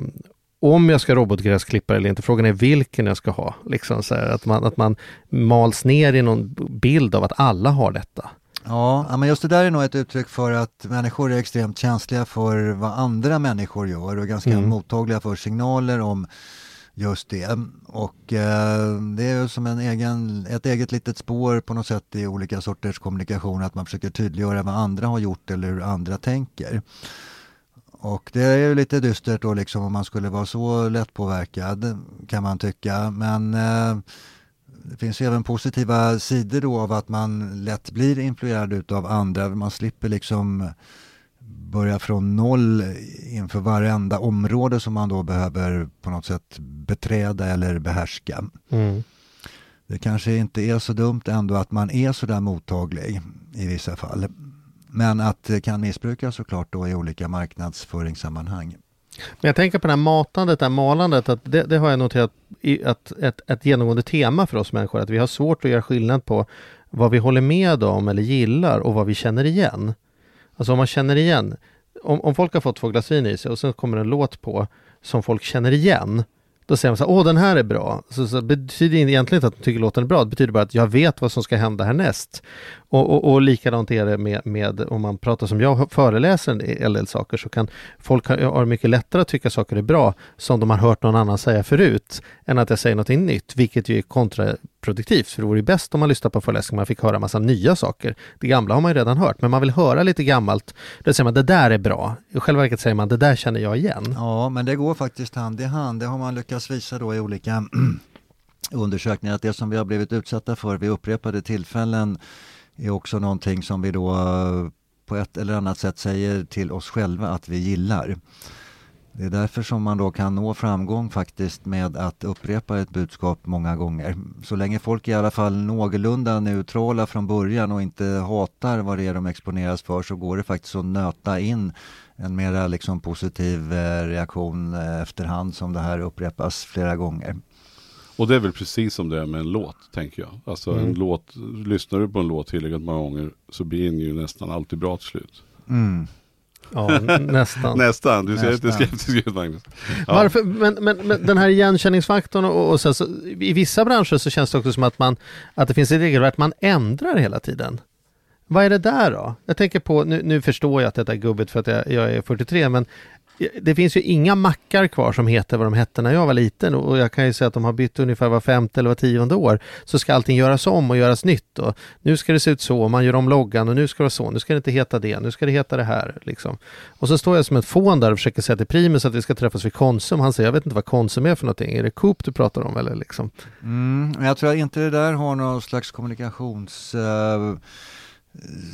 om jag ska robotgräsklippare eller inte, frågan är vilken jag ska ha. Liksom så här, att, man, att man mals ner i någon bild av att alla har detta. Ja, men just det där är nog ett uttryck för att människor är extremt känsliga för vad andra människor gör och ganska mm. mottagliga för signaler om just det. Och eh, det är som en egen, ett eget litet spår på något sätt i olika sorters kommunikation att man försöker tydliggöra vad andra har gjort eller hur andra tänker. Och det är ju lite dystert då liksom om man skulle vara så lättpåverkad kan man tycka. Men eh, det finns ju även positiva sidor då av att man lätt blir influerad av andra. Man slipper liksom börja från noll inför varenda område som man då behöver på något sätt beträda eller behärska. Mm. Det kanske inte är så dumt ändå att man är så där mottaglig i vissa fall. Men att det kan missbrukas såklart då i olika marknadsföringssammanhang. Men jag tänker på det här matandet, det här malandet, att det, det har jag noterat att ett, ett genomgående tema för oss människor, att vi har svårt att göra skillnad på vad vi håller med om eller gillar och vad vi känner igen. Alltså om man känner igen, om, om folk har fått två glas vin i sig och sen kommer en låt på som folk känner igen, då säger man så här, åh den här är bra. Så, så betyder egentligen inte att de tycker låten är bra, det betyder bara att jag vet vad som ska hända härnäst. Och, och, och likadant är det med, med, om man pratar som jag föreläser en hel del saker, så kan folk ha, mycket lättare att tycka saker är bra som de har hört någon annan säga förut, än att jag säger någonting nytt, vilket ju är kontra kontraproduktivt. För det vore ju bäst om man lyssnar på föreläsningar, man fick höra massa nya saker. Det gamla har man ju redan hört, men man vill höra lite gammalt. Då säger man, det där är bra. I själva verket säger man, det där känner jag igen. Ja, men det går faktiskt hand i hand. Det har man lyckats visa då i olika undersökningar, att det som vi har blivit utsatta för vid upprepade tillfällen är också någonting som vi då eh, på ett eller annat sätt säger till oss själva att vi gillar. Det är därför som man då kan nå framgång faktiskt med att upprepa ett budskap många gånger. Så länge folk är i alla fall någorlunda neutrala från början och inte hatar vad det är de exponeras för så går det faktiskt att nöta in en mera liksom positiv eh, reaktion eh, efterhand som det här upprepas flera gånger. Och det är väl precis som det är med en låt, tänker jag. Alltså mm. en låt, lyssnar du på en låt tillräckligt många gånger så blir den ju nästan alltid bra till slut. Mm. Ja, nästan. nästan, du ser lite skeptisk ut Magnus. Ja. Varför, men, men, men, den här igenkänningsfaktorn och, och så, så, i vissa branscher så känns det också som att, man, att det finns ett regelverk man ändrar hela tiden. Vad är det där då? Jag tänker på, nu, nu förstår jag att detta är gubbigt för att jag, jag är 43, men det finns ju inga mackar kvar som heter vad de hette när jag var liten och jag kan ju säga att de har bytt ungefär var femte eller var tionde år. Så ska allting göras om och göras nytt och nu ska det se ut så, man gör om loggan och nu ska det vara så, nu ska det inte heta det, nu ska det heta det här. Liksom. Och så står jag som ett fån där och försöker säga till Primus att vi ska träffas vid Konsum. Han säger, jag vet inte vad Konsum är för någonting, är det Coop du pratar om eller liksom? Mm, jag tror inte det där har någon slags kommunikations... Uh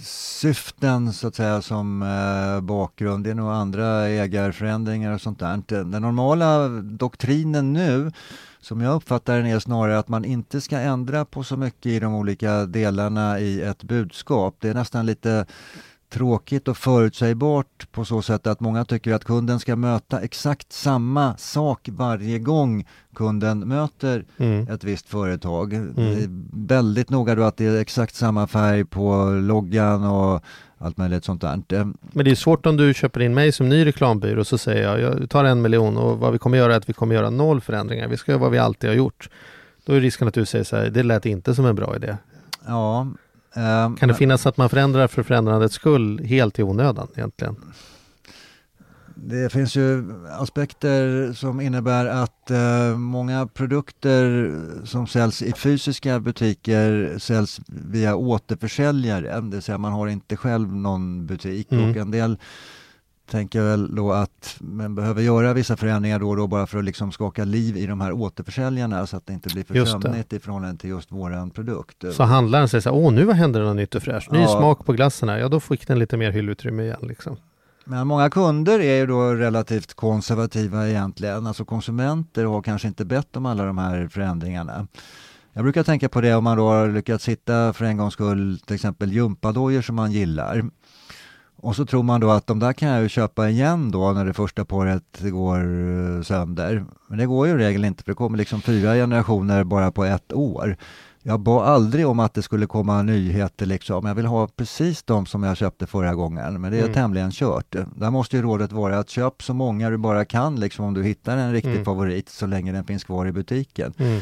syften så att säga som eh, bakgrund. Det är nog andra ägarförändringar och sånt där. Den normala doktrinen nu som jag uppfattar den är snarare att man inte ska ändra på så mycket i de olika delarna i ett budskap. Det är nästan lite tråkigt och förutsägbart på så sätt att många tycker att kunden ska möta exakt samma sak varje gång kunden möter mm. ett visst företag. Mm. Väldigt noga då att det är exakt samma färg på loggan och allt möjligt sånt där. Men det är svårt om du köper in mig som ny reklambyrå så säger jag, jag tar en miljon och vad vi kommer göra är att vi kommer göra noll förändringar. Vi ska göra vad vi alltid har gjort. Då är risken att du säger så här, det lät inte som en bra idé. Ja, kan det finnas att man förändrar för förändrandets skull helt i onödan egentligen? Det finns ju aspekter som innebär att uh, många produkter som säljs i fysiska butiker säljs via återförsäljare. Det vill säga man har inte själv någon butik mm. och en del tänker väl då att man behöver göra vissa förändringar då och då bara för att liksom skaka liv i de här återförsäljarna så att det inte blir för sömnigt i förhållande till just våran produkt. Så handlaren säger så här, åh nu händer det något nytt och fräscht, ny ja. smak på glassen här, ja då fick den lite mer hyllutrymme igen liksom. Men många kunder är ju då relativt konservativa egentligen, alltså konsumenter har kanske inte bett om alla de här förändringarna. Jag brukar tänka på det om man då har lyckats hitta för en gångs skull till exempel gympadojor som man gillar och så tror man då att de där kan jag ju köpa igen då när det första paret går eh, sönder. Men det går ju i regel inte för det kommer liksom fyra generationer bara på ett år. Jag bad aldrig om att det skulle komma nyheter liksom. Jag vill ha precis de som jag köpte förra gången. Men det är Mm. tämligen kört. Där måste ju rådet vara att köp så många du bara kan liksom om du hittar en riktig Mm. favorit så länge den finns kvar i butiken. Mm.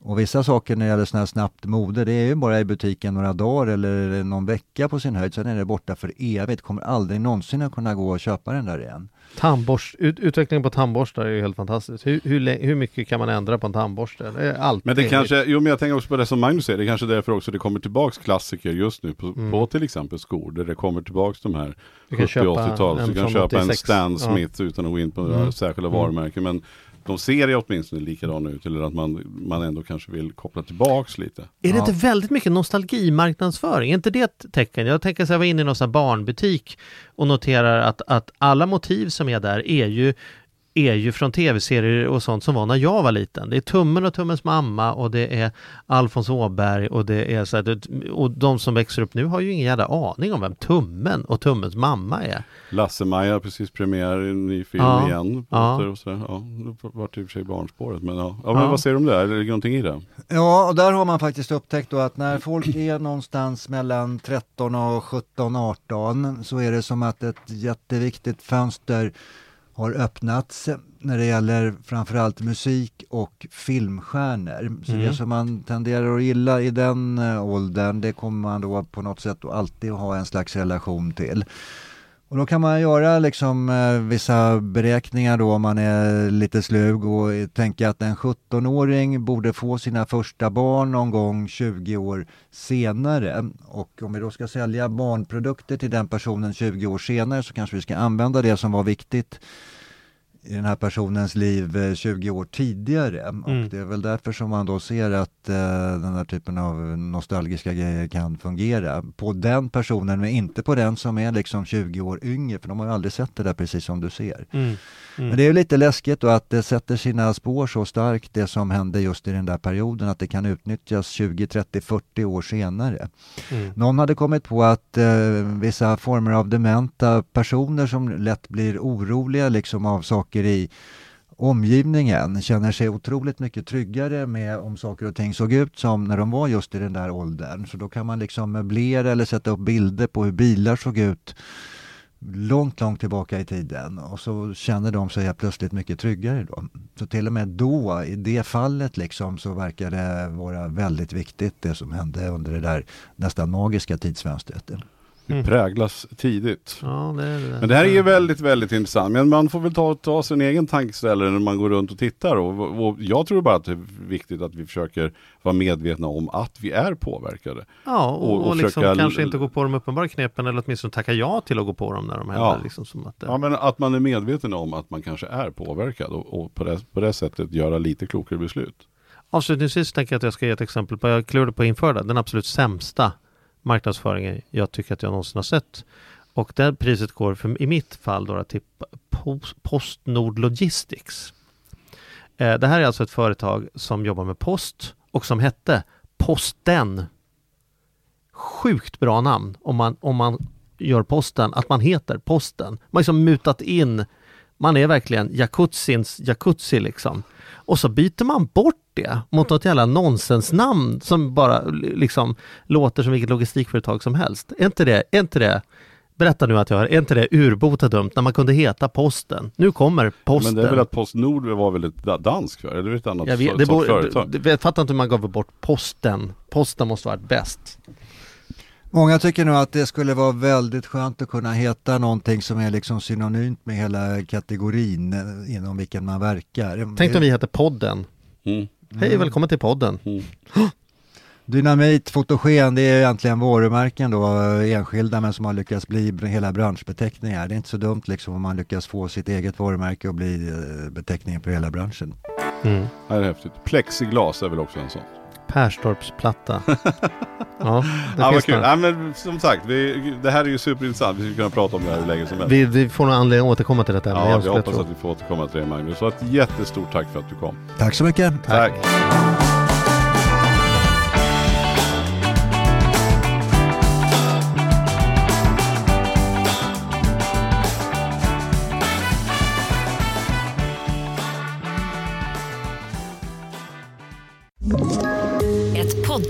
Och vissa saker när det gäller sådana här snabbt mode, det är ju bara i butiken några dagar eller någon vecka på sin höjd, sen är det borta för evigt. Kommer aldrig någonsin att kunna gå och köpa den där igen. Tandborst, ut, utvecklingen på tandborstar är ju helt fantastisk. Hur, hur, hur mycket kan man ändra på en tandborste? Det är alltid. Men det kanske, jo men jag tänker också på det som Magnus säger, det är kanske är därför också det kommer tillbaks klassiker just nu på, Mm. på till exempel skor, där det kommer tillbaks de här Du kan köpa 70-80-tal, så en du kan köpa en 86. Stan Ja. Smith utan att gå in på några Mm. särskilda Mm. varumärken. Men de ser ju åtminstone likadana ut, eller att man, man ändå kanske vill koppla tillbaks lite. Är det Ja. inte väldigt mycket nostalgimarknadsföring? Är inte det ett tecken? Jag tänker så här, jag var inne i någon sån här barnbutik och noterar att, att alla motiv som är där är ju är ju från tv-serier och sånt som var när jag var liten. Det är Tummen och Tummens mamma och det är Alfons Åberg och det är så här, och de som växer upp nu har ju ingen jävla aning om vem Tummen och Tummens mamma är. Lasse-Maja har precis premiär i en ny film Ja. igen. Ja. Och sådär. Ja, det vart i och för sig barnspåret. Men, ja. Ja, men Ja. vad säger du om det? Är det någonting i det? Ja, och där har man faktiskt upptäckt då att när folk är någonstans mellan 13 och 17, 18 så är det som att ett jätteviktigt fönster har öppnats när det gäller framförallt musik och filmstjärnor. Så Mm. det som man tenderar att gilla i den eh, åldern det kommer man då på något sätt att alltid ha en slags relation till. Och då kan man göra liksom eh, vissa beräkningar då om man är lite slug och tänka att en 17-åring borde få sina första barn någon gång 20 år senare. Och om vi då ska sälja barnprodukter till den personen 20 år senare så kanske vi ska använda det som var viktigt i den här personens liv eh, 20 år tidigare. Mm. Och det är väl därför som man då ser att eh, den här typen av nostalgiska grejer kan fungera på den personen men inte på den som är liksom 20 år yngre för de har ju aldrig sett det där precis som du ser. Mm. Men det är lite läskigt då att det sätter sina spår så starkt det som hände just i den där perioden att det kan utnyttjas 20, 30, 40 år senare. Mm. Någon hade kommit på att eh, vissa former av dementa personer som lätt blir oroliga liksom av saker i omgivningen känner sig otroligt mycket tryggare med om saker och ting såg ut som när de var just i den där åldern. Så då kan man liksom möblera eller sätta upp bilder på hur bilar såg ut långt, långt tillbaka i tiden och så känner de sig plötsligt mycket tryggare då. Så till och med då, i det fallet liksom, så verkar det vara väldigt viktigt det som hände under det där nästan magiska tidsfönstret. Mm. präglas tidigt. Ja, det det. Men det här är ju väldigt, väldigt intressant. Men man får väl ta, ta sin egen tankeställare när man går runt och tittar. Och, och jag tror bara att det är viktigt att vi försöker vara medvetna om att vi är påverkade. Ja, och, och- och, liksom försöka- kanske inte gå på de uppenbara knepen eller åtminstone tacka ja till att gå på dem när de händer. Ja. Liksom som att, Ja, men att man är medveten om att man kanske är påverkad och, och på, det, på det sättet göra lite klokare beslut. Avslutningsvis tänker jag att jag ska ge ett exempel på, jag klurade på att införa den absolut sämsta marknadsföringen jag tycker att jag någonsin har sett. Och det priset går för, i mitt fall då till Postnord Logistics. Eh, det här är alltså ett företag som jobbar med post och som hette Posten. Sjukt bra namn om man, om man gör posten, att man heter posten. Man har liksom mutat in, man är verkligen jacuzzins jacuzzi liksom. Och så byter man bort det mot något jävla nonsensnamn som bara liksom låter som vilket logistikföretag som helst. Är inte det, är inte det Berätta nu att jag har, är inte det urbota dumt när man kunde heta Posten? Nu kommer Posten. Men det är väl att Postnord var väl ett da- dansk för, eller ett annat jag vet, det borde, företag? jag fattar inte hur man gav bort Posten. Posten måste varit bäst. Många tycker nog att det skulle vara väldigt skönt att kunna heta någonting som är liksom synonymt med hela kategorin eh, inom vilken man verkar. Tänk om vi hette Podden. Mm. Hej, välkommen till podden. Mm. Dynamit, fotogen, det är egentligen varumärken då, eh, enskilda men som har lyckats bli hela branschbeteckningar. Det är inte så dumt liksom om man lyckas få sitt eget varumärke och bli eh, beteckningen på hela branschen. Mm. Det här är häftigt. Plexiglas är väl också en sån. Perstorpsplatta. ja, det Ja, finns kul. Ja, men som sagt, vi, det här är ju superintressant. Vi skulle kunna prata om det här hur länge som helst. Vi, vi får nog anledning att återkomma till detta. Ja, jag vi hoppas tro. att vi får återkomma till det Magnus. Så ett jättestort tack för att du kom. Tack så mycket! Tack. Ett